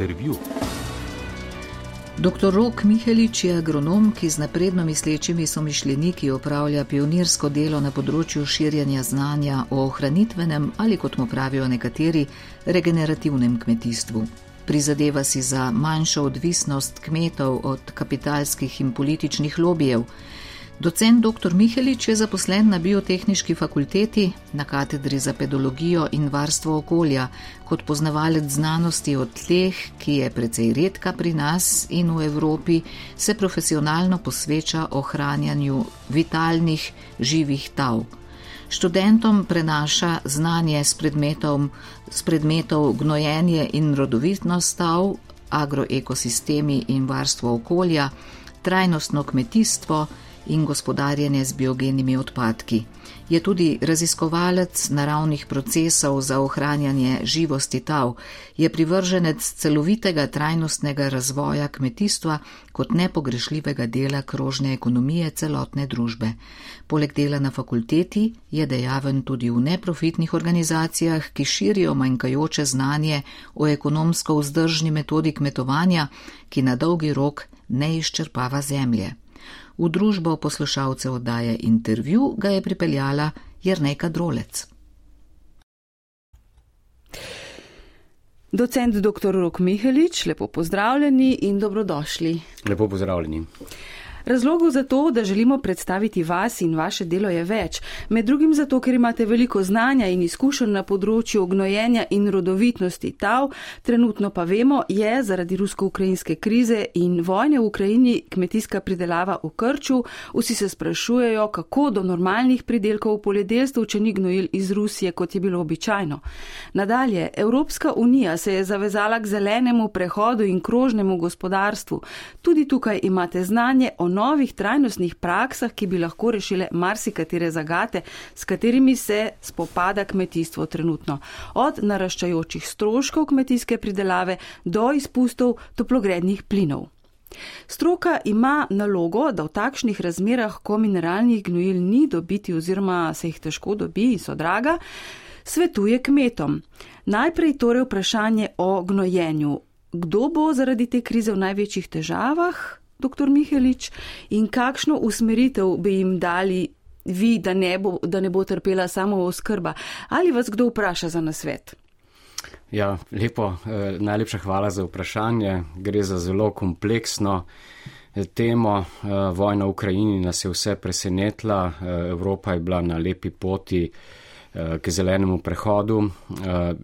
intervju. Dr. Rok Mihelič je agronom, ki z napredno mislečimi somišljeniki opravlja pionirsko delo na področju širjanja znanja o ohranitvenem ali, kot mu pravijo nekateri, regenerativnem kmetijstvu. Prizadeva si za manjšo odvisnost kmetov od kapitalskih in političnih lobijev. Docent dr. Mihelič je zaposlen na biotehnički fakulteti na katedri za pedologijo in varstvo okolja kot poznavalec znanosti o tleh, ki je precej redka pri nas in v Evropi, se profesionalno posveča ohranjanju vitalnih živih tav. Študentom prenaša znanje s, s predmetov gnojenje in rodovitnost stav, agroekosistemi in varstvo okolja, trajnostno kmetijstvo, in gospodarjenje z biogenimi odpadki. Je tudi raziskovalec naravnih procesov za ohranjanje živosti tav, je privrženec celovitega trajnostnega razvoja kmetijstva kot nepogrešljivega dela krožne ekonomije celotne družbe. Poleg dela na fakulteti je dejaven tudi v neprofitnih organizacijah, ki širijo manjkajoče znanje o ekonomsko vzdržni metodi kmetovanja, ki na dolgi rok ne izčrpava zemlje. V družbo poslušalcev oddaje intervju ga je pripeljala Jrneka Drolec. Docent dr. Rok Mihelič, lepo pozdravljeni in dobrodošli. Lepo pozdravljeni. Razlogov za to, da želimo predstaviti vas in vaše delo je več. Med drugim zato, ker imate veliko znanja in izkušenj na področju gnojenja in rodovitnosti tav, trenutno pa vemo, je zaradi rusko-ukrajinske krize in vojne v Ukrajini kmetijska pridelava v krču. Vsi se sprašujejo, kako do normalnih pridelkov v poljedelstvu, če ni gnojil iz Rusije, kot je bilo običajno. Nadalje, Evropska unija se je zavezala k zelenemu prehodu in krožnemu gospodarstvu. Tudi tukaj imate znanje o novih trajnostnih praksah, ki bi lahko rešile marsikatere zagate, s katerimi se spopada kmetijstvo trenutno. Od naraščajočih stroškov kmetijske pridelave do izpustov toplogrednih plinov. Stroka ima nalogo, da v takšnih razmerah, ko mineralnih gnojil ni dobiti oziroma se jih težko dobi in so draga, svetuje kmetom. Najprej torej vprašanje o gnojenju. Kdo bo zaradi te krize v največjih težavah? Dr. Mihelič, in kakšno usmeritev bi jim dali vi, da ne bo, da ne bo trpela samo oskrba? Ali vas kdo vpraša za nasvet? Ja, lepo, eh, najlepša hvala za vprašanje. Gre za zelo kompleksno eh, temo. Eh, vojna v Ukrajini nas je vse presenetila. Eh, Evropa je bila na lepi poti eh, k zelenemu prehodu. Eh,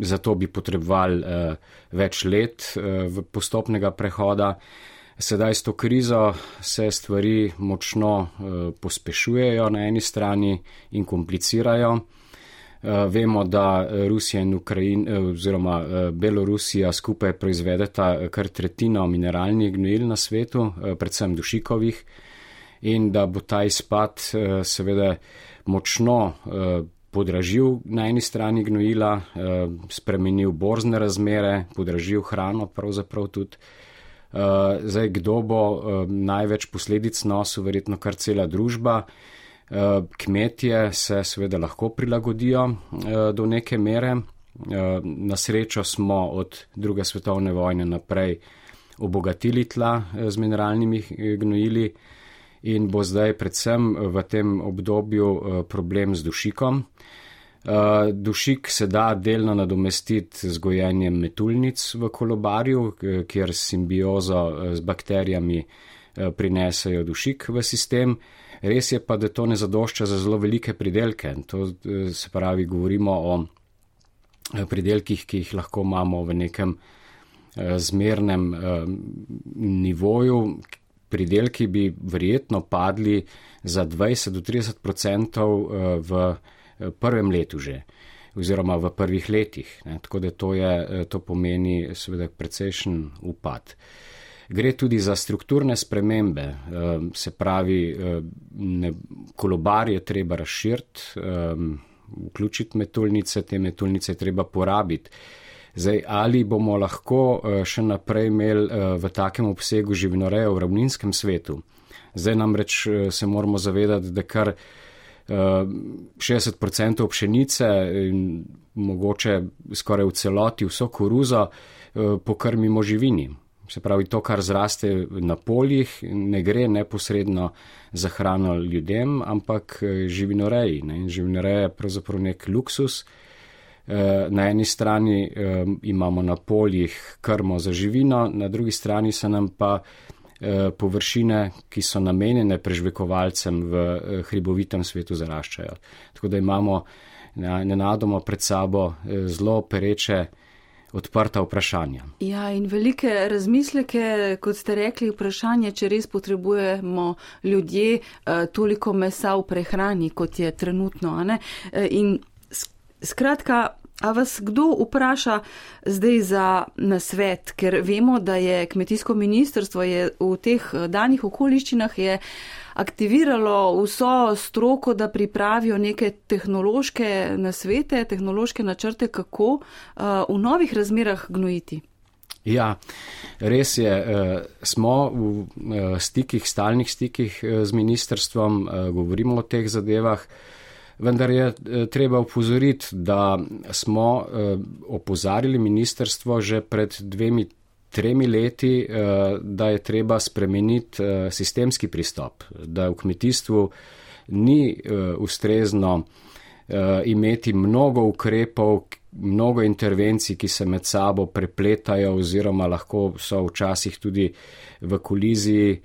Zato bi potrebovali uh, več let uh, postopnega prehoda. Uh, Sedaj s to krizo se stvari močno uh, pospešujejo na eni strani in komplicirajo. Uh, vemo, da Rusija in Ukrajina uh, oziroma Belorusija skupaj proizvedeta kar tretjino mineralnih gnojil na svetu, predvsem dušikovih, in da bo ta izpad seveda močno podražil na eni strani gnojila, spremenil borzne razmere, podražil hrano pravzaprav tudi. Uh, zdaj, kdo bo uh, največ posledic nosil, verjetno kar cela družba. Uh, kmetje se seveda lahko prilagodijo uh, do neke mere. Uh, na srečo smo od druge svetovne vojne naprej obogatili tla z mineralnimi gnojili in bo zdaj predvsem v tem obdobju uh, problem z dušikom. Uh, dušik se da delno nadomestiti z gojenjem metulnic v kolobarju, kjer simbiozo eh, z bakterijami prinesajo dušik v sistem. Res je pa, da to ne zadošča za zelo velike pridelke. To se pravi, govorimo o pridelkih, ki jih lahko imamo v nekem zmernem nivoju. Pridelki bi verjetno padli za 20 do 30 odstotkov v Eh, prvem letu že, oziroma v prvih letih. Ne. Tako da to, je, eh, to pomeni seveda precejšen upad. Gre tudi za strukturne spremembe, eh, se pravi, ne, kolobar je treba razširiti, vključiti metulnice, te metulnice je treba porabiti. Zdaj, ali bomo lahko še naprej imeli v takem obsegu živinorejo v ravninskem svetu? Zdaj namreč se moramo zavedati, da kar 60% pšenice in mogoče skoraj v celoti vso koruzo pokrmimo živini. Se pravi, to, kar zraste na poljih, ne gre neposredno za hrano ljudem, ampak eh, živinoreji. Ne? Živinoreja je pravzaprav nek luksus. Eh, na eni strani eh, imamo na poljih krmo za živino, na drugi strani so nam pa površine, ki so namenjene prežvekovalcem v hribovitem svetu zaraščajo. Tako da imamo nenadoma pred sabo zelo pereče odprta vprašanja. Ja, in velike razmisleke, kot ste rekli, vprašanje, če res potrebujemo ljudje eh, toliko mesa v prehrani, kot je trenutno. Eh, in skratka, a vas kdo vpraša zdaj za nasvet, ker vemo, da je kmetijsko ministrstvo je v teh eh, danih okoliščinah je aktiviralo vso stroko, da pripravijo neke tehnološke nasvete, tehnološke načrte, kako uh, v novih razmerah gnojiti. Ja, res je. Eh, smo v stikih, stalnih stikih z ministrstvom, govorimo o teh zadevah, vendar je treba upozoriti, da smo opozarjali ministrstvo že pred dvemi, tremi leti, eh, da je treba spremeniti eh, sistemski pristop, da v kmetijstvu ni eh, ustrezno imeti mnogo ukrepov, mnogo intervencij, ki se med sabo prepletajo oziroma lahko so včasih tudi v koliziji.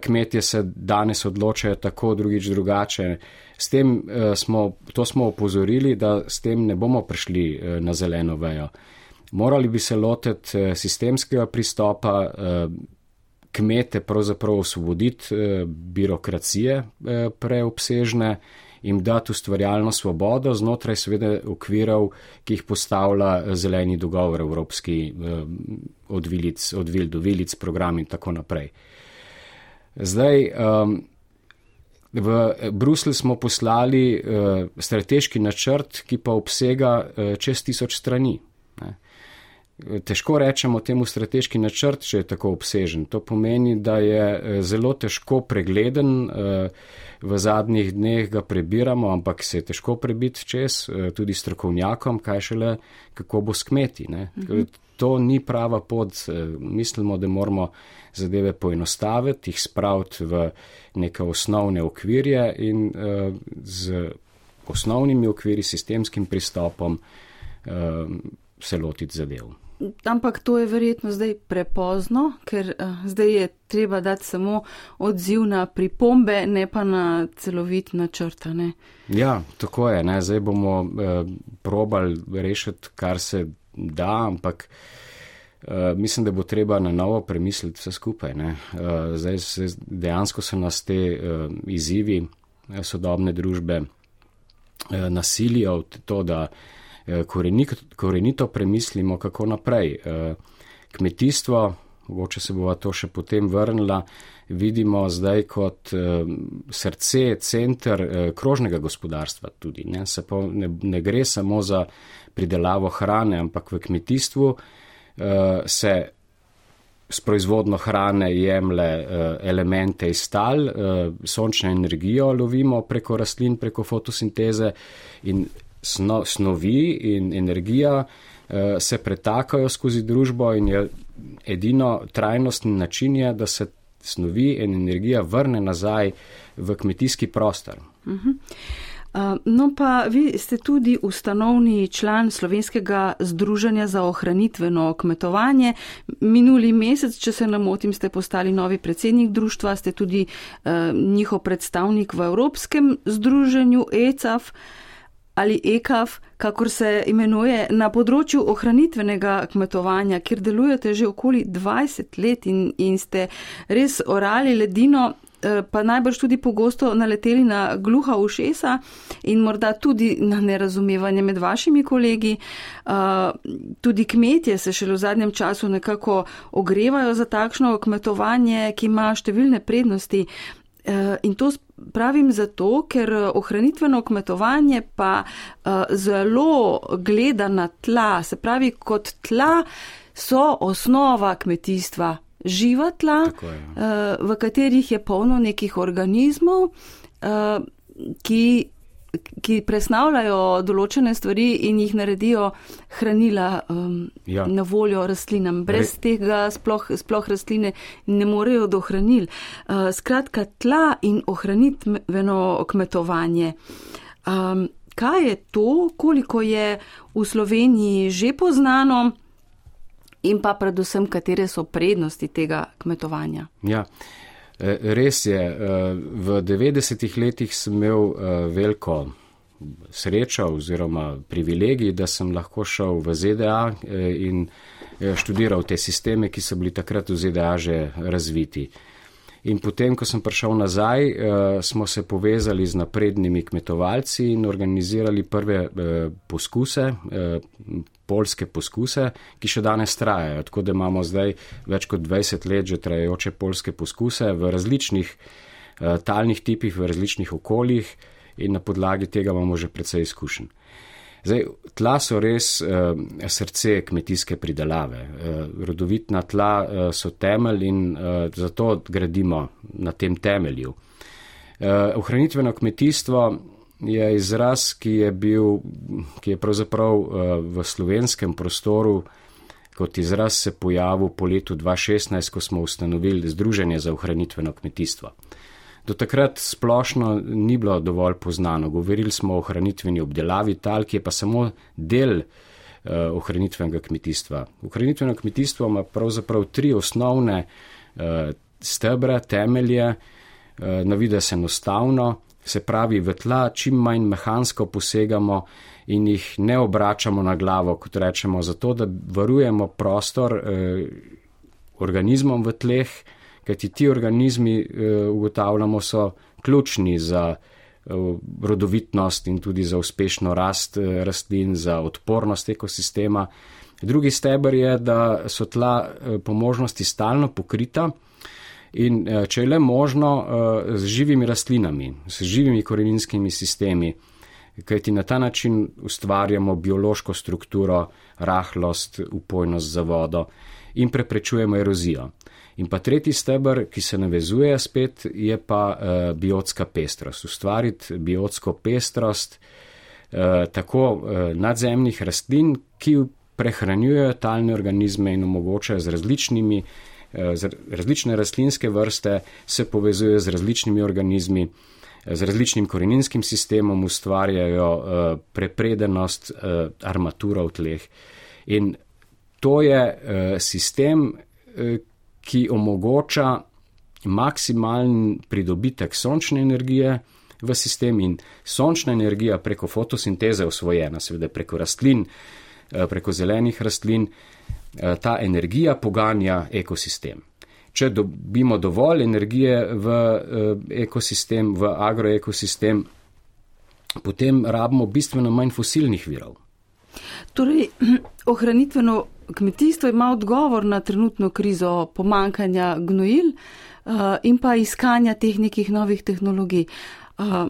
Kmetje se danes odločajo tako, drugič drugače. S tem smo, to smo opozorili, da s tem ne bomo prišli na zeleno vejo. Morali bi se lotiti eh, sistemskega pristopa, eh, kmete pravzaprav osvoboditi eh, birokracije preobsežne in dati ustvarjalno svobodo znotraj sveda okvirov, ki jih postavlja zeleni dogovor evropski od vilic, od vil do vilic program in tako naprej. Zdaj, v Bruselj smo poslali strateški načrt, ki pa obsega čez tisoč strani. Težko rečemo temu strateški načrt, če je tako obsežen. To pomeni, da je eh, zelo težko pregleden, eh, v zadnjih dneh ga prebiramo, ampak se je težko prebiti čez, eh, tudi strokovnjakom, kaj šele, kako bo s kmeti. Mhm. To ni prava pot. Mislimo, da moramo zadeve poenostaviti, jih spraviti v neke osnovne okvirje in z osnovnimi okviri, sistemskim pristopom se lotiti zadev. Ampak to je verjetno zdaj prepozno, ker uh, zdaj je treba dati samo odziv na pripombe, ne pa na celovit načrt. Ja, tako je. Ne? Zdaj bomo uh, probali rešiti, kar se da, ampak uh, mislim, da bo treba na novo premisliti vse skupaj. Uh, zdaj se, dejansko so nas te uh, izzivi sodobne družbe uh, nasilijo v to, da. Eh, korenito premislimo, kako naprej. Eh, kmetijstvo, mogoče se bova to še potem vrnila, vidimo zdaj kot eh, srce, center krožnega gospodarstva tudi. Ne, ne, ne gre samo za pridelavo hrane, ampak v kmetijstvu se s proizvodno hrane jemle elemente iz tal, sončno energijo lovimo preko rastlin, preko fotosinteze in sno, snovi in energija uh, se pretakajo skozi družbo in je edino trajnostni način, je, da se snovi in energija vrne nazaj v kmetijski prostor. Uh -huh. No, pa vi ste tudi ustanovni član Slovenskega združenja za ohranitveno kmetovanje. Minuli mesec, če se namotim, ste postali novi predsednik društva, ste tudi uh, njihov predstavnik v Evropskem združenju ECAF. Uh, ali EKAF, kakor se imenuje, na področju ohranitvenega kmetovanja, kjer delujete že okoli 20 let in, in ste res orali ledino, eh, pa najbrž tudi pogosto naleteli na gluha ušesa in morda tudi na nerazumevanje med vašimi kolegi. Eh, tudi kmetje se šele v zadnjem času nekako ogrevajo za takšno kmetovanje, ki ima številne prednosti. Eh, in to pravim zato, ker eh, ohranitveno kmetovanje pa eh, zelo gleda na tla, se pravi, kot tla so osnova kmetijstva, živa tla, v katerih je polno nekih organizmov. ki ki presnavljajo določene stvari in jih naredijo hranila um, ja. na voljo rastlinam. Brez Re... tega sploh, sploh rastline ne morejo do hranil. Uh, skratka, tla in ohranitveno kmetovanje. Um, kaj je to, koliko je v Sloveniji že poznano in pa predvsem, katere so prednosti tega kmetovanja? Ja. Eh, res je, eh, v 90-ih letih sem imel eh, veliko srečo oziroma privilegij, da sem lahko šel v ZDA in študiral te sisteme, ki so bili takrat v ZDA že razviti. In potem, ko sem prišel nazaj, smo se povezali z naprednimi kmetovalci in organizirali prve poskuse, polske poskuse, ki še danes trajajo. Tako da imamo zdaj več kot 20 let že trajajoče polske poskuse v različnih uh, talnih tipih, v različnih okoljih in na podlagi tega imamo že precej izkušen. Zdaj, tla so res uh, srce kmetijske pridelave. Uh, rodovitna tla uh, so temelj in uh, zato gradimo na tem temelju. Uh, ohranitveno kmetijstvo je izraz, ki je bil, ki je pravzaprav uh, v slovenskem prostoru kot izraz se pojavil po letu 2016, ko smo ustanovili Združenje za ohranitveno kmetijstvo. Do takrat splošno ni bilo dovolj poznano. Govorili smo o ohranitveni obdelavi tal, ki je pa samo del uh, ohranitvenega kmetijstva. Ohranitveno kmetijstvo ima pravzaprav tri osnovne uh, stebre, temelje, uh, na vides enostavno, se pravi v tla, čim manj mehansko posegamo in jih ne obračamo na glavo, kot rečemo, zato da varujemo prostor eh, organizmom v tleh, kajti ti organizmi, eh, ugotavljamo, so ključni za eh, rodovitnost in tudi za uspešno rast eh, rastlin, za odpornost ekosistema. Drugi steber je, da so tla po možnosti stalno pokrita, In če je le možno, z živimi rastlinami, z živimi koreninskimi sistemi, kajti na ta način ustvarjamo biološko strukturo, rahlost, upojnost za vodo in preprečujemo erozijo. In pa tretji stebr, ki se navezuje spet, je pa uh, biotska pestrost. Ustvariti biotsko pestrost uh, tako uh, nadzemnih rastlin, ki prehranjujejo talne organizme in omogočajo z različnimi uh, Eh, različne rastlinske vrste se povezujejo z različnimi organizmi, eh, z različnim koreninskim sistemom, ustvarjajo eh, prepredenost armatura v tleh. In to je sistem, ki omogoča maksimalen pridobitek sončne energije v sistem in sončna energija preko fotosinteze osvojena, seveda preko rastlin, preko zelenih rastlin, Eh, ta energija poganja ekosistem. Če dobimo dovolj energije v eh, ekosistem, v agroekosistem, potem rabimo bistveno manj fosilnih virov. Torej, ohranitveno kmetijstvo ima odgovor na trenutno krizo pomankanja gnojil uh, in pa iskanja teh nekih novih tehnologij. Uh,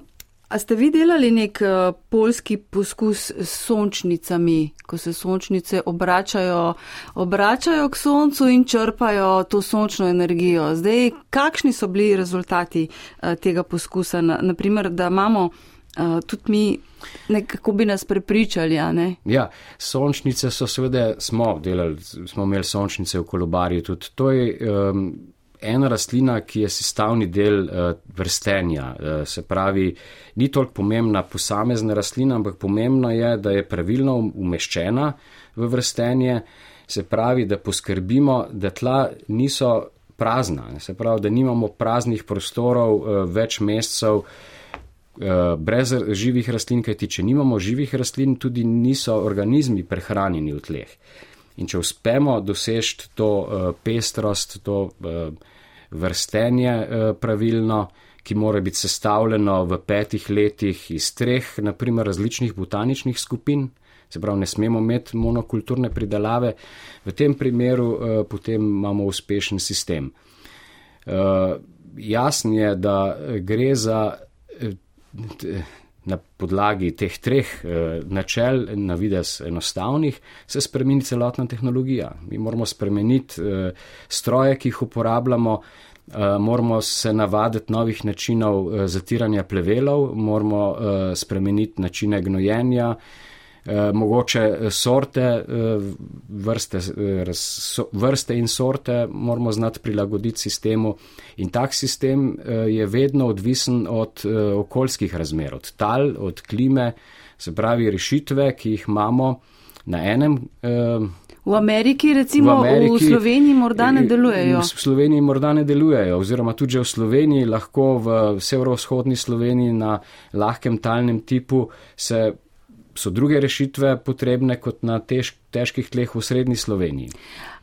A ste vi delali nek uh, polski poskus s sončnicami, ko se sončnice obračajo, obračajo k soncu in črpajo to sončno energijo? Zdaj, kakšni so bili rezultati uh, tega poskusa? Na, naprimer, da imamo uh, tudi mi, nekako bi nas prepričali. Ja, sončnice so seveda, smo delali, smo imeli sončnice v kolobarju. Tudi to je. Um, ena rastlina, ki je sestavni del uh, vrstenja. Uh, se pravi, ni toliko pomembna posamezna rastlina, ampak pomembno je, da je pravilno umeščena v vrstenje. Se pravi, da poskrbimo, da tla niso prazna, se pravi, da nimamo praznih prostorov več mesecev. Brez živih rastlin, kajti če nimamo živih rastlin, tudi niso organizmi prehranjeni v tleh. In če uspemo doseči to uh, pestrost, to uh, vrstenje pravilno, ki mora biti sestavljeno v petih letih iz treh, naprimer, različnih botaničnih skupin, se pravi, ne smemo imeti monokulturne pridelave, v tem primeru uh, potem imamo uspešen sistem. Uh, jasno je, da gre za. Na podlagi teh treh eh, načel, na vides enostavnih, se spremeni celotna tehnologija. Mi moramo spremeniti eh, stroje, ki jih uporabljamo, eh, moramo se navaditi novih načinov zatiranja plevelov, moramo spremeniti načine gnojenja. Eh, mogoče eh, sorte, eh, vrste, vrste in sorte moramo znati prilagoditi sistemu in tak sistem je vedno odvisen od okoljskih razmer, od tal, od klime, se pravi rešitve, ki jih imamo na enem. V Ameriki, recimo v, Ameriki, v Sloveniji, morda ne delujejo. V Sloveniji morda ne delujejo, oziroma tudi v Sloveniji, lahko v severovzhodni Sloveniji na lahkem talnem tipu se so druge rešitve potrebne kot na tež, težkih tleh v srednji Sloveniji.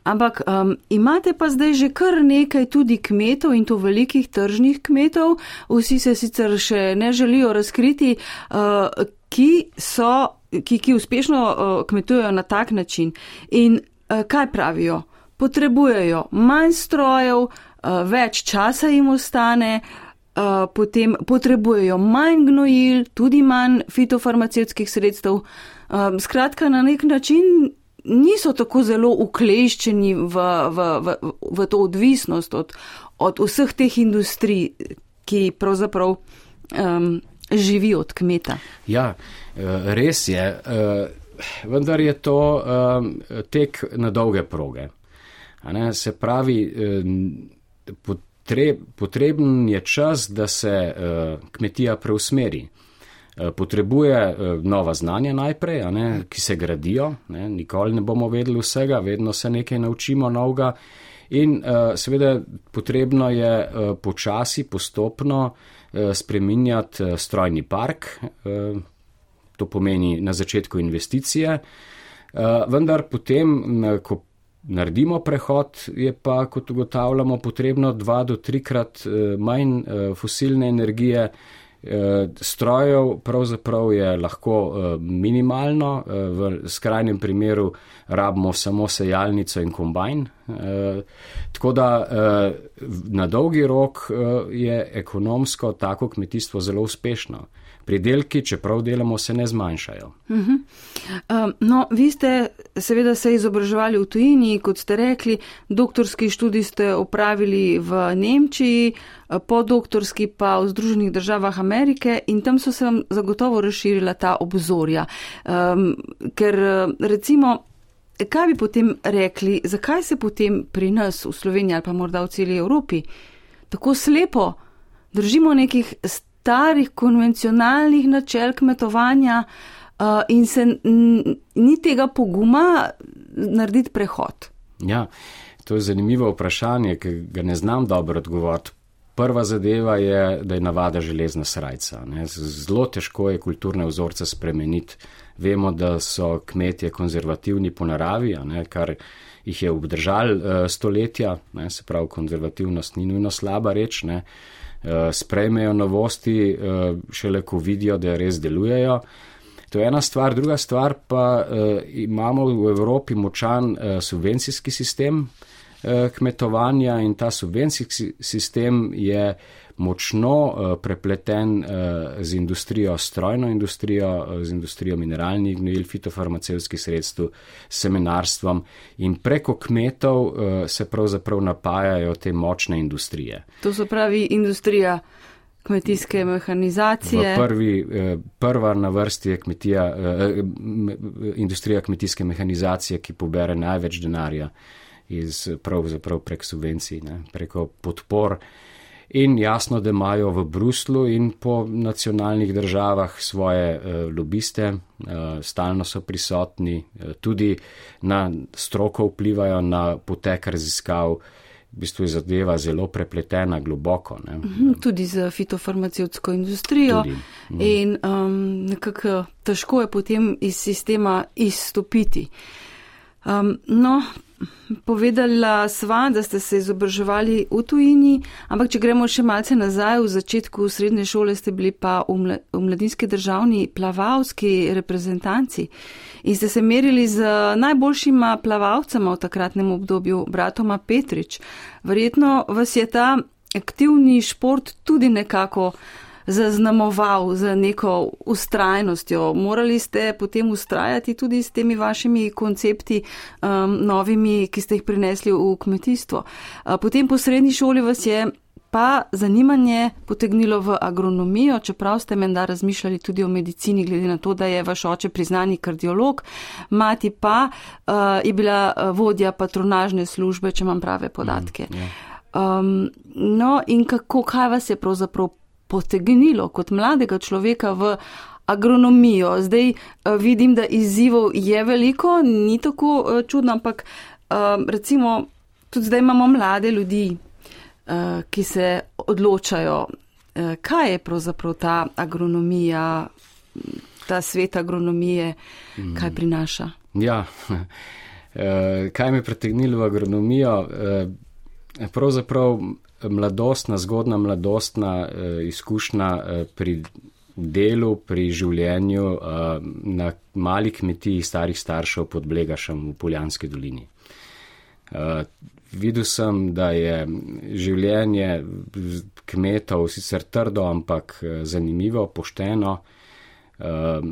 Ampak um, imate pa zdaj že kar nekaj tudi kmetov in to velikih tržnih kmetov, vsi se sicer še ne želijo razkriti, uh, ki, so, ki, ki uspešno uh, kmetujejo na tak način. In uh, kaj pravijo? Potrebujejo manj strojev, uh, več časa jim ostane. Uh, potem potrebujejo manj gnojil, tudi manj fitofarmacevskih sredstev. Um, skratka, na nek način niso tako zelo ukleščeni v, v, v, v to odvisnost od, od vseh teh industrij, ki pravzaprav um, živijo od kmeta. Ja, eh, res je. Vendar je to tek na dolge proge. Se pravi, pot, potreben je čas, da se uh, kmetija preusmeri. Uh, potrebuje uh, nova znanja najprej, ne, ki se gradijo, ne, nikoli ne bomo vedeli vsega, vedno se nekaj naučimo novega. In uh, seveda potrebno je uh, počasi, postopno uh, spreminjati uh, strojni park, uh, to pomeni na začetku investicije, uh, vendar potem, ko naredimo prehod, je pa, kot ugotavljamo, potrebno dva do trikrat eh, manj eh, fosilne energije. Eh, strojev pravzaprav je lahko minimalno, v skrajnem primeru rabimo samo sejalnico in kombajn. Tako da na dolgi rok je ekonomsko tako kmetijstvo zelo uspešno pridelki, čeprav delamo, se ne zmanjšajo. Uh -huh. um, no, vi ste seveda se izobraževali v tujini, kot ste rekli, doktorski študij ste opravili v Nemčiji, podoktorski pa v Združenih državah Amerike in tam so se vam zagotovo razširila ta obzorja. Ker recimo. Kaj bi potem rekli, zakaj se potem pri nas v Sloveniji ali pa morda v celi Evropi tako slepo držimo nekih starih konvencionalnih načel kmetovanja uh, in se ni tega poguma narediti prehod? Ja, to je zanimivo vprašanje, ki ga ne znam dobro odgovoriti. Prva zadeva je, da je navada železna srajca. Ne. Zelo težko je kulturne vzorce spremeniti. Vemo, da so kmetje konzervativni po naravi, ne, kar jih je obdržal uh, stoletja, ne, se pravi, konzervativnost ni nujno slaba reč. Ne. Eh, sprejmejo novosti, eh, šele ko vidijo, da res delujejo. To je ena stvar, druga stvar pa imamo v Evropi močan subvencijski sistem kmetovanja in ta subvencijski sistem je močno uh, prepleten uh, z industrijo, strojno industrijo, uh, z industrijo mineralnih gnojil, fitofarmacevskih sredstev, seminarstvom in preko kmetov se pravzaprav napajajo te močne industrije. To so pravi industrija. Kmetijske mehanizacije. Prvi, prva na vrsti je kmetija, industrija kmetijske mehanizacije, ki pobere največ denarja iz pravzaprav prek subvencij, ne, preko podpor in jasno, da imajo v Bruslu in po nacionalnih državah svoje uh, lobiste, uh, stalno so prisotni, uh, tudi na stroko vplivajo na potek raziskav. V bistvu je zadeva zelo prepletena, globoko. Ne. Mhm, tudi za fitofarmacevtsko industrijo. Tudi, mm. In um, nekako težko je potem iz sistema izstopiti. Um, no, Povedala sva, da ste se izobraževali v tujini, ampak če gremo še malce nazaj, v začetku srednje šole ste bili pa v mladinski državni plavalski reprezentanci in ste se merili z najboljšima plavalcema v takratnem obdobju, bratoma Petrič. Verjetno vas je ta aktivni šport tudi nekako zaznamoval z neko ustrajnostjo. Morali ste potem ustrajati tudi s temi vašimi koncepti um, novimi, ki ste jih prinesli v kmetijstvo. Potem po srednji šoli vas je pa zanimanje potegnilo v agronomijo, čeprav ste menda razmišljali tudi o medicini, glede na to, da je vaš oče priznani kardiolog, mati pa uh, je bila vodja patronažne službe, če imam prave podatke. Mm, yeah. Ja. um, no in kako, kaj vas je pravzaprav potegnilo kot mladega človeka v agronomijo? Zdaj uh, vidim, da izzivov je veliko, ni tako uh, čudno, ampak uh, recimo tudi zdaj imamo mlade ljudi, ki se odločajo, kaj je pravzaprav ta agronomija, ta svet agronomije, kaj prinaša. Ja, kaj me je pritegnilo v agronomijo? Pravzaprav mladostna, zgodna mladostna uh, izkušnja uh, pri delu, pri življenju uh, na mali kmetiji starih staršev pod Blegašem v Poljanski dolini. Uh, videl sem, da je življenje kmetov sicer trdo, ampak eh, zanimivo, pošteno. Ehm,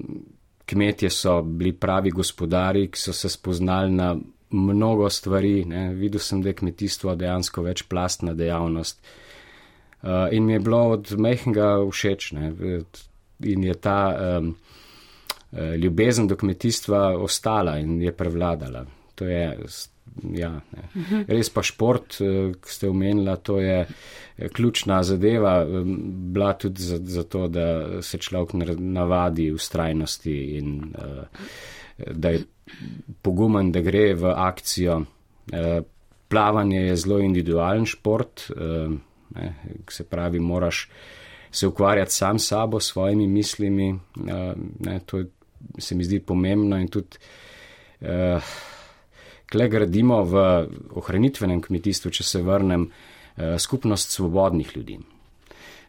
kmetje so bili pravi gospodari, ki so se spoznali na mnogo stvari. Ne. Videl sem, da je kmetijstvo dejansko večplastna dejavnost. Eh, in mi je bilo od mehkega všeč. Ne. In je ta um, ljubezen do kmetijstva ostala in je prevladala. To je ja, res pa šport, eh, ki ste omenila, to je ključna zadeva, bila tudi za, za to, da se človek navadi ustrajnosti in da je pogumen, da gre v akcijo. Plavanje je zelo individualen šport, ne, se pravi, moraš se ukvarjati sam s sabo, s svojimi mislimi. Ne, to se mi zdi pomembno in tudi kle gradimo v ohranitvenem kmetijstvu, če se vrnem, eh, skupnost svobodnih ljudi.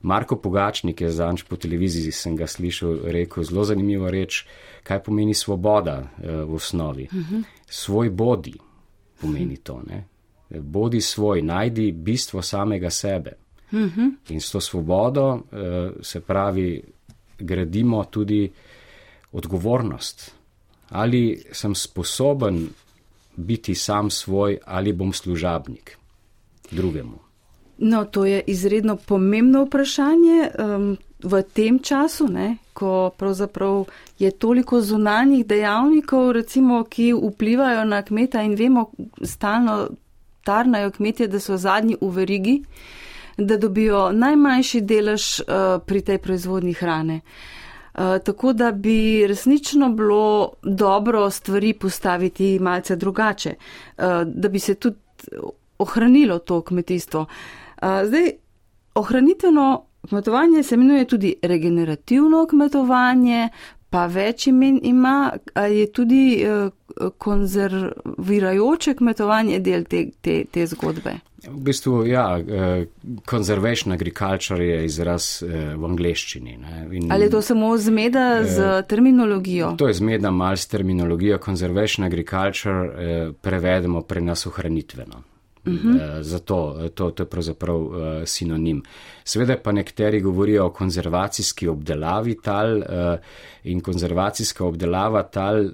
Marko Pogačnik je zanč po televiziji, sem ga slišal, rekel zelo zanimivo reč, kaj pomeni svoboda eh, v osnovi. Uh -huh. Svoj bodi pomeni to. Ne? Bodi svoj, najdi bistvo samega sebe. Uh -huh. In s to svobodo eh, se pravi, gradimo tudi odgovornost. Ali sem sposoben biti sam svoj ali bom služabnik drugemu? No, to je izredno pomembno vprašanje um, v tem času, ne, ko pravzaprav je toliko zunanjih dejavnikov, recimo, ki vplivajo na kmeta in vemo, stalno tarnajo kmetje, da so zadnji v verigi, da dobijo najmanjši delež uh, pri tej proizvodni hrane. Uh, tako da bi resnično bilo dobro stvari postaviti malce drugače, uh, da bi se tudi ohranilo to kmetijstvo. Uh, zdaj, ohranitveno kmetovanje se imenuje tudi regenerativno kmetovanje, pa več imen ima, je tudi uh, konzervirajoče kmetovanje del te, te, te zgodbe. V bistvu, ja, eh, conservation agriculture je izraz eh, v angleščini. In, Ali je to samo zmeda z eh, terminologijo? To je zmeda mal s terminologijo. Conservation agriculture prevedemo pre nas ohranitveno. Uh mhm. -huh. Zato to, to je pravzaprav sinonim. Sveda pa nekateri govorijo o konzervacijski obdelavi tal in konzervacijska obdelava tal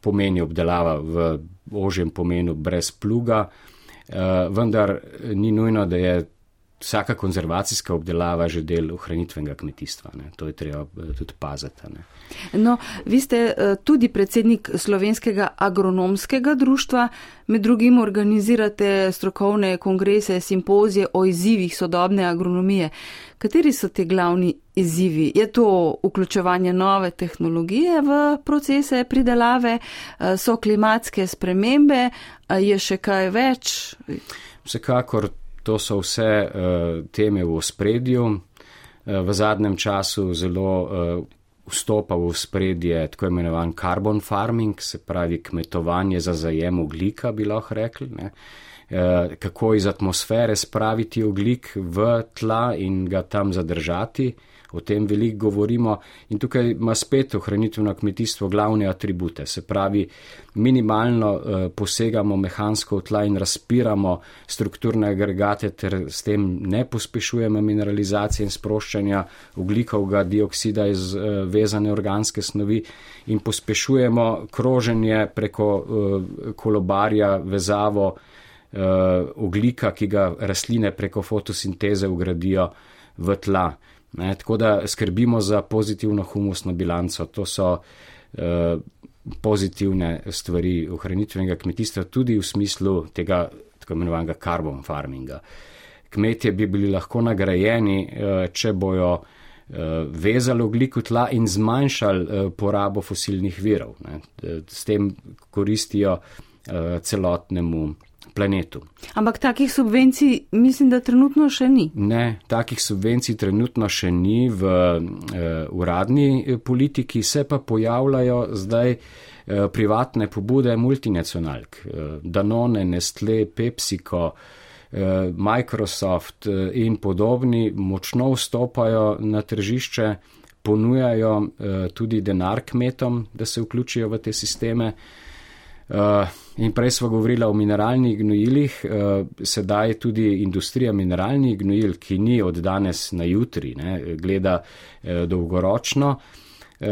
pomeni obdelava v ožjem pomenu brez pluga. Uh, vendar ni nujno, da je vsaka konzervacijska obdelava že del ohranitvenega kmetijstva. Ne. To je treba eh, tudi paziti. Ne. No, vi ste uh, tudi predsednik slovenskega agronomskega društva, med drugim organizirate strokovne kongrese, simpozije o izzivih sodobne agronomije. Kateri so te glavni izzivi? Je to vključevanje nove tehnologije v procese pridelave, uh, so klimatske spremembe, je še kaj več? Vsekakor to so vse uh, teme v spredju. Uh, v zadnjem času zelo uh, vstopa v spredje tako imenovan carbon farming, se pravi kmetovanje za zajem oglika, bi lahko rekli. Ne? Kako iz atmosfere spraviti oglik v tla in ga tam zadržati, o tem veliko govorimo in tukaj ima spet ohranitveno kmetijstvo glavne atribute, se pravi, minimalno uh, posegamo mehansko v tla in razpiramo strukturne agregate ter s tem ne pospešujemo mineralizacije in sproščanja oglikovega dioksida iz uh, vezane organske snovi in pospešujemo kroženje preko uh, kolobarja, vezavo, oglika, ki ga rastline preko fotosinteze ugradijo v tla. Ne, tako da skrbimo za pozitivno humusno bilanco. To so uh, pozitivne stvari ohranitvenega kmetijstva, tudi v smislu tega tako imenovanega carbon farminga. Kmetje bi bili lahko nagrajeni, uh, če bojo uh, vezali oglik v tla in zmanjšali uh, porabo fosilnih virov. Ne. S tem koristijo uh, celotnemu planetu. Ampak takih subvencij mislim, da trenutno še ni. Ne, takih subvencij trenutno še ni v uh, uradni eh, politiki, se pa pojavljajo zdaj uh, privatne pobude multinacionalk. Uh, Danone, Nestle, PepsiCo, uh, Microsoft in podobni močno vstopajo na tržišče, ponujajo tudi denar kmetom, da se vključijo v te sisteme. Uh, in prej smo govorili o mineralnih gnojilih, uh, sedaj tudi industrija mineralnih gnojil, ki ni od danes na jutri, ne, gleda uh, dolgoročno, uh,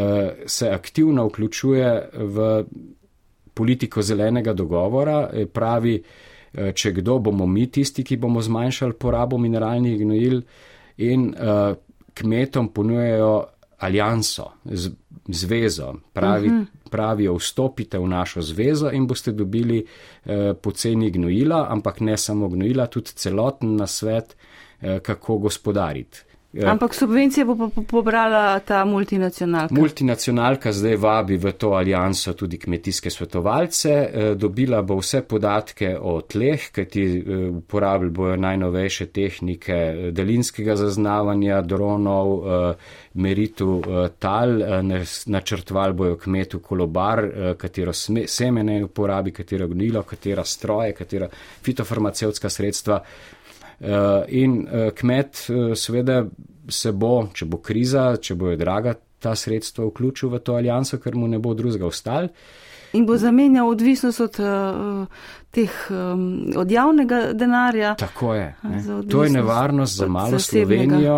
se aktivno vključuje v politiko zelenega dogovora, pravi, če kdo bomo mi tisti, ki bomo zmanjšali porabo mineralnih gnojil in kmetom ponujejo alijanso, zvezo, pravi, uh mhm. -huh. Pravijo, vstopite v našo zvezo in boste dobili eh, poceni gnojila, ampak ne samo gnojila, tudi celoten nasvet, eh, kako gospodariti. Ja. Ampak subvencije bo pobrala ta multinacionalka. Multinacionalka zdaj vabi v to alijanso tudi kmetijske svetovalce, eh, dobila bo vse podatke o tleh, kajti eh, uporabljali bojo najnovejše tehnike eh, daljinskega zaznavanja dronov, meritu tal, načrtvali bojo kmetu kolobar, katero semene uporabi, katero gnilo, katera stroje, katera fitofarmacevtska sredstva. Eh, in eh, kmet eh, seveda se bo, če bo kriza, če bojo draga ta sredstva, vključil v to alijanso, ker mu ne bo drugega ostal. In bo zamenjal odvisnost od, teh, od javnega denarja. Tako je. To je nevarnost za malo Slovenijo,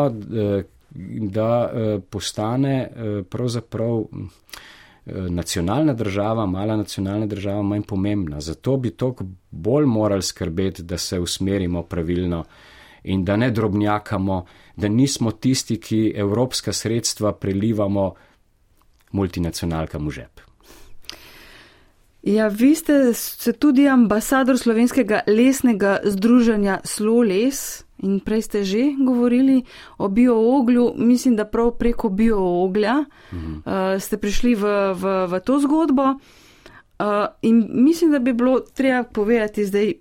da postane pravzaprav. Uh, nacionalna država, mala nacionalna država, manj pomembna. Zato bi toliko bolj morali skrbeti, da se usmerimo pravilno in da ne drobnjakamo, da nismo tisti, ki evropska sredstva prelivamo multinacionalkam v žep. Ja, vi ste tudi ambasador slovenskega lesnega združenja Sloles. In prej ste že govorili o biooglju, mislim, da prav preko biooglja mhm. uh, ste prišli v, v, v to zgodbo. Uh, in mislim, da bi bilo treba povedati zdaj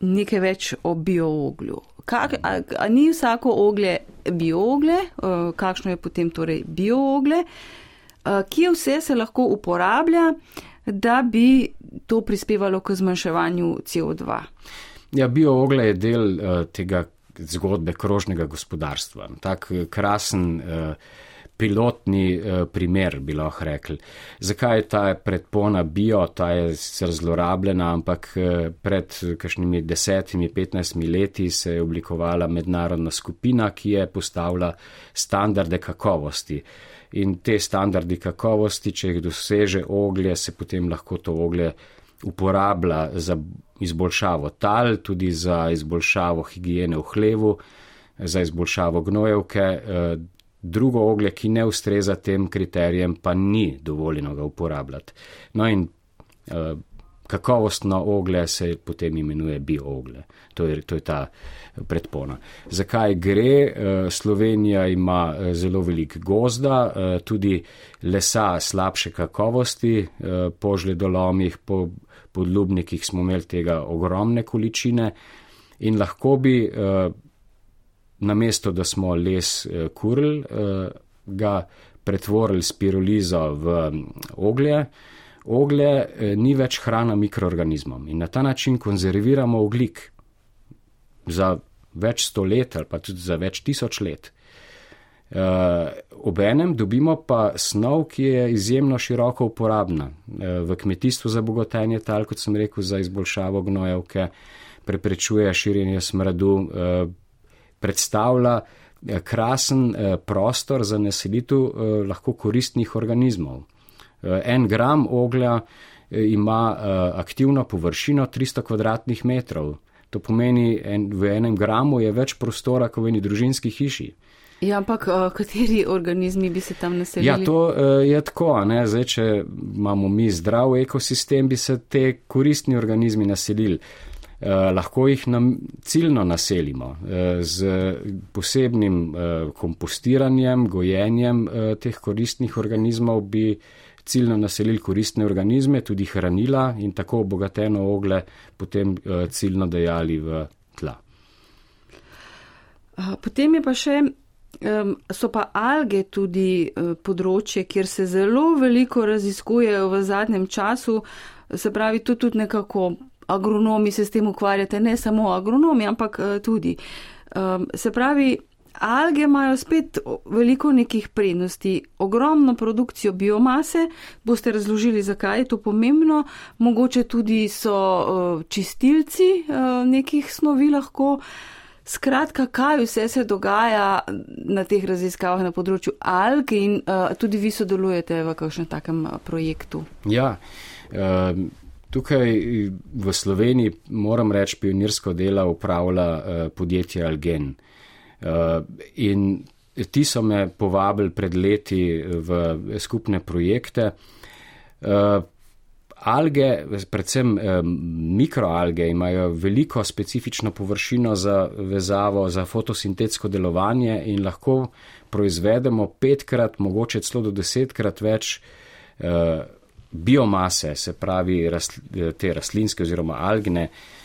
nekaj več o biooglju. Kak, a, a ni vsako oglje bioogle, uh, kakšno je potem torej bioogle, uh, kje vse se lahko uporablja, da bi to prispevalo k zmanjševanju CO2? Ja, bioogle je del uh, tega zgodbe krožnega gospodarstva. Tak eh, krasen eh, pilotni eh, primer bi lahko rekli. Zakaj je ta predpona bio, ta je sicer zlorabljena, ampak pred kakšnimi desetimi, petnajstimi leti se je oblikovala mednarodna skupina, ki je postavila standarde kakovosti. In te standardi kakovosti, če jih doseže oglje, se potem lahko to oglje uporablja za izboljšavo tal, tudi za izboljšavo higiene v hlevu, za izboljšavo gnojevke. Eh, drugo oglje, ki ne ustreza tem kriterijem, pa ni dovoljeno ga uporabljati. No in eh, kakovostno oglje se potem imenuje biooglje. To je, to je ta predpona. Zakaj gre? Eh, Slovenija ima zelo velik gozda, tudi lesa slabše kakovosti, po žledolomih, po podlubnikih smo imeli tega ogromne količine in lahko bi eh, na mesto, da smo les eh, kurl, eh, ga pretvorili spirolizo v mm, oglje. Oglje ni več hrana mikroorganizmom in na ta način konzerviramo oglik za več sto let ali pa tudi za več tisoč let. Obenem dobimo pa snov, ki je izjemno široko uporabna v kmetijstvu za bogotenje tal, kot sem rekel, za izboljšavo gnojevke, preprečuje širjenje smradu, predstavlja krasen prostor za naselitev lahko koristnih organizmov. En gram oglja ima aktivno površino 300 kvadratnih metrov. To pomeni, en, v enem gramu je več prostora, kot v eni družinski hiši. Ja, ampak kateri organizmi bi se tam naselili? Ja, to je tako. Ne? Zdaj, če imamo mi zdrav ekosistem, bi se te koristni organizmi naselili. Eh, lahko jih nam ciljno naselimo eh, z posebnim eh, kompostiranjem, gojenjem eh, teh koristnih organizmov bi ciljno naselili koristne organizme, tudi hranila in tako obogateno ogle potem eh, ciljno dejali v tla. Potem je pa še, so pa alge tudi eh, področje, kjer se zelo veliko raziskujejo v zadnjem času, se pravi, to tudi nekako agronomi se s tem ukvarjate, ne samo agronomi, ampak eh, tudi. Se pravi, Alge imajo spet veliko nekih prednosti, ogromno produkcijo biomase, boste razložili, zakaj je to pomembno, mogoče tudi so čistilci nekih snovi lahko. Skratka, kaj vse se dogaja na teh raziskavah na področju alg in uh, tudi vi sodelujete v kakšnem takem projektu? Ja, uh, tukaj v Sloveniji moram reči, pionirsko delo upravlja podjetje Algen. Uh, in ti so me povabili pred leti v skupne projekte. Uh, alge, predvsem mikroalge, imajo veliko specifično površino za vezavo, za fotosintetsko delovanje in lahko proizvedemo petkrat, mogoče celo do desetkrat več biomase, se pravi te rastlinske oziroma algne Eh,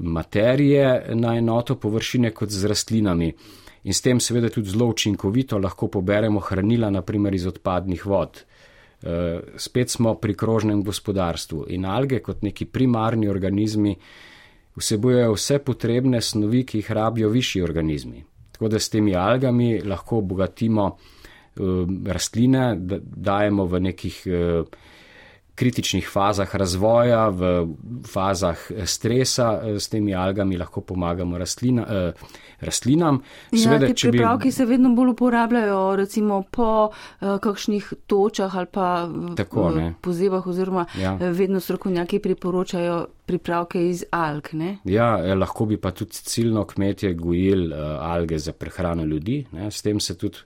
materije na enoto površine kot z rastlinami. In s tem seveda tudi zelo učinkovito lahko poberemo hranila, naprimer iz odpadnih vod. Eh, spet smo pri krožnem gospodarstvu in alge kot neki primarni organizmi vsebujejo vse potrebne snovi, ki jih rabijo višji organizmi. Tako da s temi algami lahko obogatimo eh, rastline, dajemo v nekih kritičnih fazah razvoja, v fazah stresa eh, s temi algami lahko pomagamo rastlina, eh, rastlinam. Ja, Sveda, te pripravki bi... se vedno bolj uporabljajo, recimo po eh, kakšnih točah ali pa Tako, pozivah oziroma ja. Eh, vedno strokovnjaki priporočajo pripravke iz alg. Ne? Ja, eh, lahko bi pa tudi ciljno kmetje gojili eh, alge za prehrano ljudi. Ne? S tem se tudi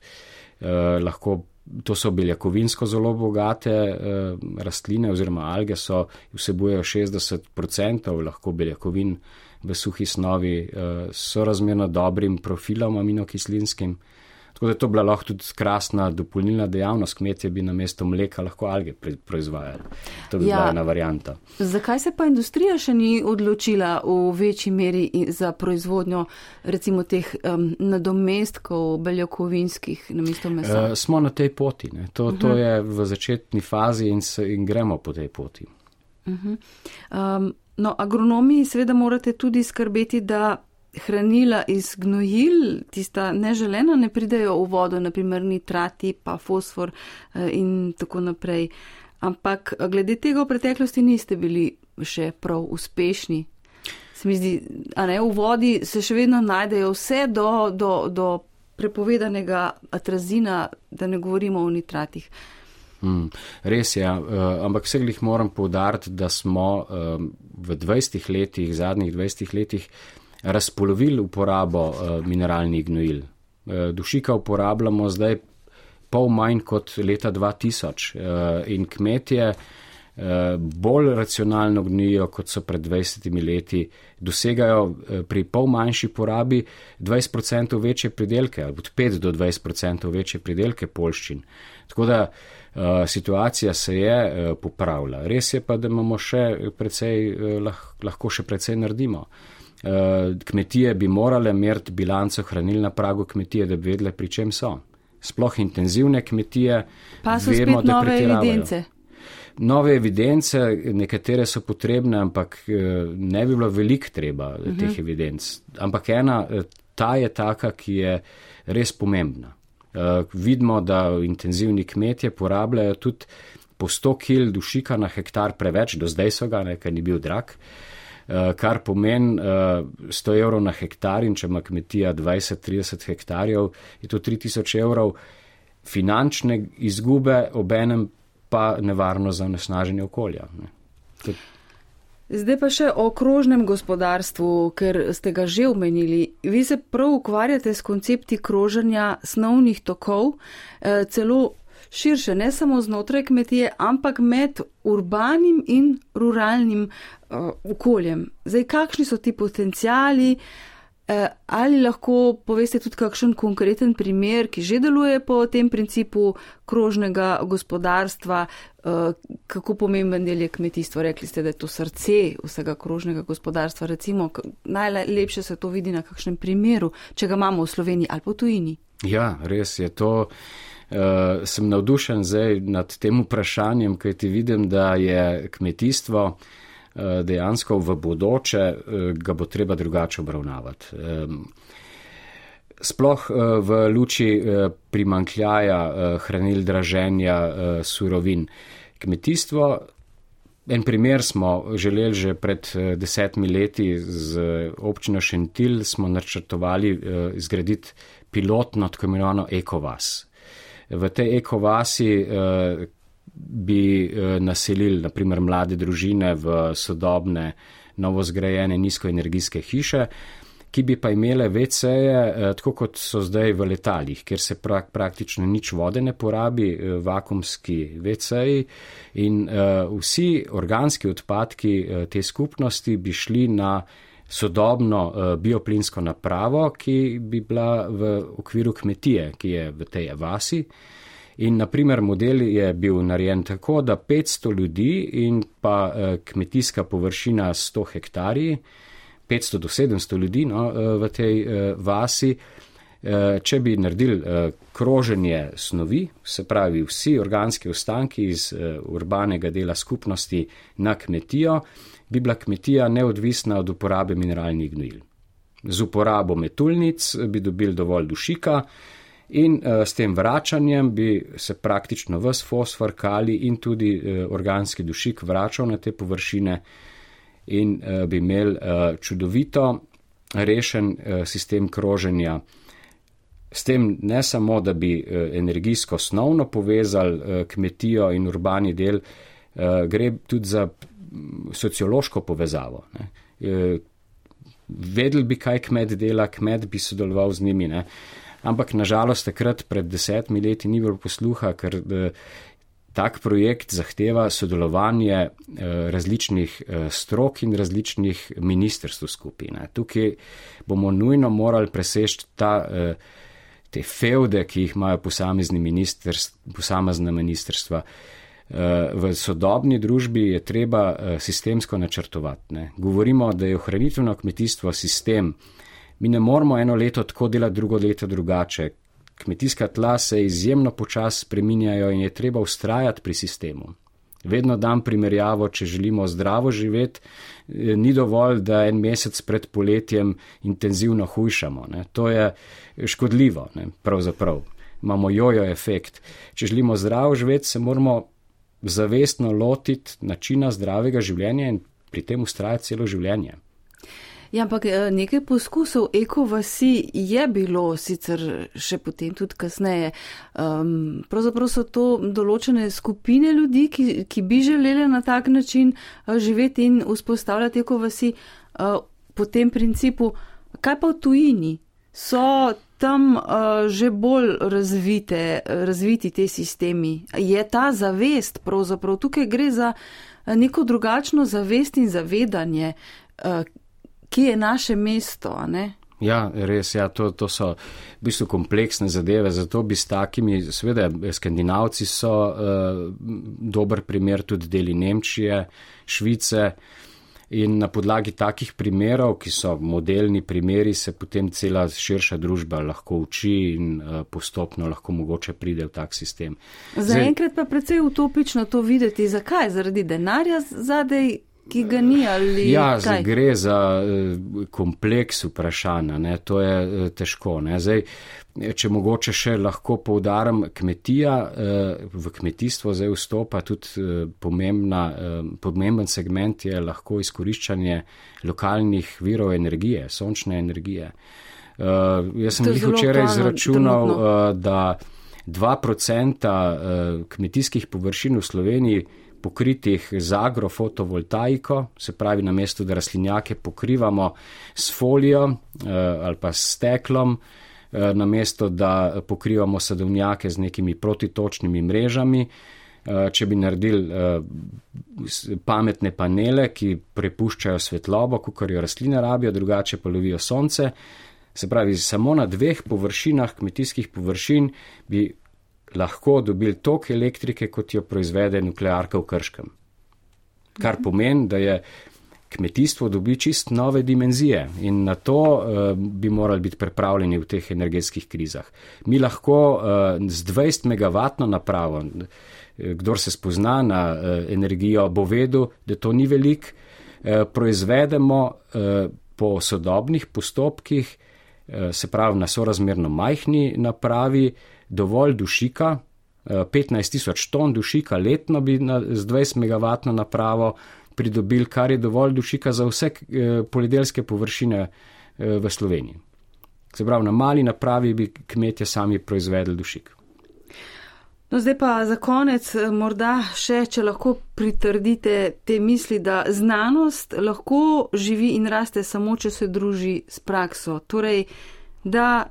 eh, lahko to so beljakovinsko zelo bogate eh, rastline oziroma alge, so vsebujejo 60% lahko beljakovin v suhi snovi, eh, so razmerno dobrim profilom aminokislinskim. Tako da je to bila lahko tudi krasna dopolnilna dejavnost, kmetje bi na mesto mleka lahko alge proizvajali. To bi ja. bila ena varijanta. Zakaj se pa industrija še ni odločila v večji meri za proizvodnjo recimo teh um, nadomestkov beljakovinskih na mesto mesa? E, smo na tej poti. To, uh -huh. to mhm. je v začetni fazi in, se, in gremo po tej poti. Uh -huh. um, no, agronomi seveda morate tudi skrbeti, da hranila iz gnojil, tista neželena, ne pridejo v vodo, naprimer nitrati, pa fosfor eh, in tako naprej. Ampak glede tega v preteklosti niste bili še prav uspešni. Se mi zdi, a ne, v vodi se še vedno najdejo vse do, do, do prepovedanega atrazina, da ne govorimo o nitratih. Hmm, res je, uh, ampak vse jih moram povdariti, da smo uh, v 20 letih, zadnjih 20 letih, razpolovili uporabo uh, mineralnih gnojil. Uh, dušika uporabljamo zdaj pol manj kot leta 2000 uh, eh, in kmetje bolj racionalno gnijo, kot so pred 20 leti, dosegajo pri pol manjši porabi 20% večje pridelke, od 5 do 20% večje pridelke polščin. Tako da situacija se je popravila. Res je pa, da imamo še precej, lahko še precej naredimo. Eh, kmetije bi morale meriti bilanco hranil na pragu kmetije, da bi vedle, pri čem so. Sploh intenzivne kmetije. Pa so vemo, spet nove evidence. Nove evidence, nekatere so potrebne, ampak eh, ne bi bilo veliko treba uh -huh. teh mhm. evidenc. Ampak ena, eh, ta je taka, ki je res pomembna. Vidimo, da intenzivni kmetje porabljajo tudi po 100 kg dušika na hektar preveč, do zdaj so ga, ker ni bil drag, kar pomeni 100 evrov na hektar in če ima kmetija 20-30 hektarjev, je to 3000 evrov finančne izgube, obenem pa nevarno za nesnaženje okolja. Zdaj pa še o krožnem gospodarstvu, ker ste ga že omenili. Vi se prav ukvarjate s koncepti kroženja snovnih tokov, eh, celo širše, ne samo znotraj kmetije, ampak med urbanim in ruralnim uh, okoljem. Zdaj, kakšni so ti potencijali? Eh, ali lahko poveste tudi kakšen konkreten primer, ki že deluje po tem principu krožnega gospodarstva, eh, kako pomemben del je kmetijstvo? Rekli ste, da je to srce vsega krožnega gospodarstva. Recimo, najlepše se to vidi na kakšnem primeru, če ga imamo v Sloveniji ali po tujini. Ja, res je to. Uh, sem navdušen zdaj nad tem vprašanjem, kaj ti vidim, da je kmetijstvo uh, dejansko v bodoče eh, ga bo treba drugače obravnavati. Sploh eh, v luči primankljaja hranil draženja surovin. Kmetijstvo, en primer smo želeli že pred desetimi leti z občino Šentil, smo načrtovali izgraditi pilotno tako imenovano ekovas. V tej ekovasi, bi eh, naselili naprimer mlade družine v sodobne, novozgrajene nizkoenergijske hiše, ki bi pa imele veceje, eh, tako kot so zdaj v letalih, kjer se prak, praktično nič vode ne porabi, eh, vakumski veceji in vsi organski odpadki te skupnosti bi šli na sodobno bioplinsko napravo, ki bi bila v okviru kmetije, ki je v tej vasi. In naprimer model je bil narejen tako, da 500 ljudi in pa eh, kmetijska površina 100 hektarji, 500 do 700 ljudi no, eh, v tej eh, vasi, če bi naredili kroženje snovi, se pravi vsi organski ostanki iz urbanega dela skupnosti na kmetijo, bi bila kmetija neodvisna od uporabe mineralnih gnojil. Z uporabo metulnic bi dobili dovolj dušika, In uh, s tem vračanjem bi se praktično vse fosfor, kali in tudi uh, organski dušik vračal na te površine in uh, bi imeli uh, čudovito rešen uh, sistem kroženja. S tem ne samo, da bi uh, energijsko osnovno povezali uh, kmetijo in urbani del, uh, gre tudi za sociološko povezavo. Uh, vedeli bi, kaj kmet dela, kmet bi sodeloval z njimi. Ne? Ampak nažalost takrat pred desetimi leti ni bilo posluha, ker eh, tak projekt zahteva sodelovanje eh, različnih eh, strok in različnih ministrstv skupine. Tukaj bomo nujno morali preseči ta, te feude, ki jih imajo posamezni ministrstva, posamezna ministrstva. V sodobni družbi je treba sistemsko načrtovati. Ne. Govorimo, da je ohranitveno kmetijstvo sistem, mi ne moramo eno leto tako delati, drugo leto drugače. Kmetijska tla se izjemno počasi spreminjajo in je treba ustrajati pri sistemu. Vedno dam primerjavo, če želimo zdravo živeti, eh, ni dovolj, da en mesec pred poletjem intenzivno hujšamo. Ne. To je škodljivo, ne, pravzaprav. Imamo jojo efekt. Če želimo zdravo živeti, se moramo zavestno lotiti načina zdravega življenja in pri tem ustrajati celo življenje. Ja, ampak eh, nekaj poskusov ekovasi je bilo sicer še potem tudi kasneje. Um, pravzaprav so to določene skupine ljudi, ki, ki bi želeli na tak način uh, živeti in vzpostavljati ekovasi uh, po tem principu. Kaj pa v tujini? So tam uh, že bolj razvite, razviti te sistemi? Je ta zavest pravzaprav tukaj gre za neko drugačno zavest in zavedanje? Uh, kje je naše mesto. Ja, res, ja, to, to so v bistvu kompleksne zadeve, zato bi s takimi, seveda, skandinavci so uh, dober primer tudi deli Nemčije, Švice in na podlagi takih primerov, ki so modelni primeri, se potem cela širša družba lahko uči in uh, postopno lahko mogoče pride v tak sistem. Zaenkrat pa precej utopično to videti. Zakaj? Zaradi denarja zadej ki ga ni ali ja, kaj? gre za kompleks vprašanja, ne, to je težko. Ne. Zdaj, če mogoče še lahko poudarim, kmetija v kmetijstvo zdaj vstopa tudi pomembna, pomemben segment je lahko izkoriščanje lokalnih virov energije, sončne energije. Jaz sem jih včeraj izračunal, da 2% kmetijskih površin v Sloveniji pokritih z agrofotovoltaiko, se pravi na mestu, da rastlinjake pokrivamo s folijo ali pa s steklom, na mesto, da pokrivamo sadovnjake z nekimi protitočnimi mrežami. Če bi naredili pametne panele, ki prepuščajo svetlobo, kot jo rastline rabijo, drugače pa lovijo sonce, se pravi, samo na dveh površinah kmetijskih površin bi lahko dobili toliko elektrike, kot jo proizvede nuklearka v Krškem. Kar pomeni, da je kmetijstvo dobi čist nove dimenzije in na to uh, bi morali biti pripravljeni v teh energetskih krizah. Mi lahko uh, z 20 megavatno napravo, kdor se spozna na uh, energijo, bo vedel, da to ni velik, uh, proizvedemo uh, po sodobnih postopkih, uh, se pravi na sorazmerno majhni napravi, dovolj dušika, 15 tisoč ton dušika letno bi na, z 20 megavatno napravo pridobili, kar je dovolj dušika za vse eh, poljedelske površine eh, v Sloveniji. Se pravi, na mali napravi bi kmetje sami proizvedli dušik. No, zdaj pa za konec, morda še, če lahko pritrdite te misli, da znanost lahko živi in raste samo, če se druži s prakso. Torej, da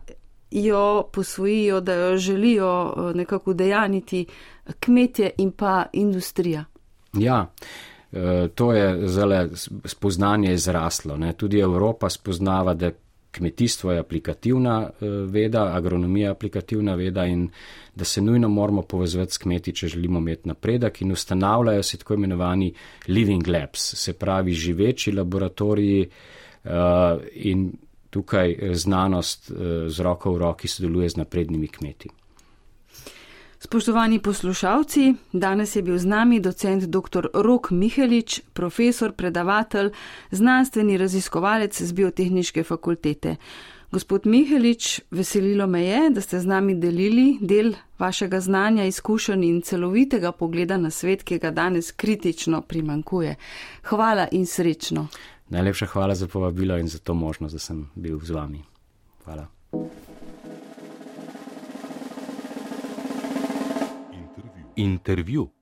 jo posvojijo, da jo želijo nekako dejaniti kmetje in pa industrija. Ja, to je zelo spoznanje izraslo. Ne. Tudi Evropa spoznava, da kmetijstvo je aplikativna veda, agronomija je aplikativna veda in da se nujno moramo povezati s kmeti, če želimo imeti napredek in ustanavljajo se tako imenovani living labs, se pravi živeči laboratoriji in tukaj znanost z roko v roki sodeluje z naprednimi kmeti. Spoštovani poslušalci, danes je bil z nami docent dr. Rok Mihelič, profesor, predavatelj, znanstveni raziskovalec z biotehniške fakultete. Gospod Mihelič, veselilo me je, da ste z nami delili del vašega znanja, izkušenj in celovitega pogleda na svet, ki ga danes kritično primankuje. Hvala in srečno. Najlepša hvala za povabilo in za to možnost, da sem bil z vami. Hvala. Intervju.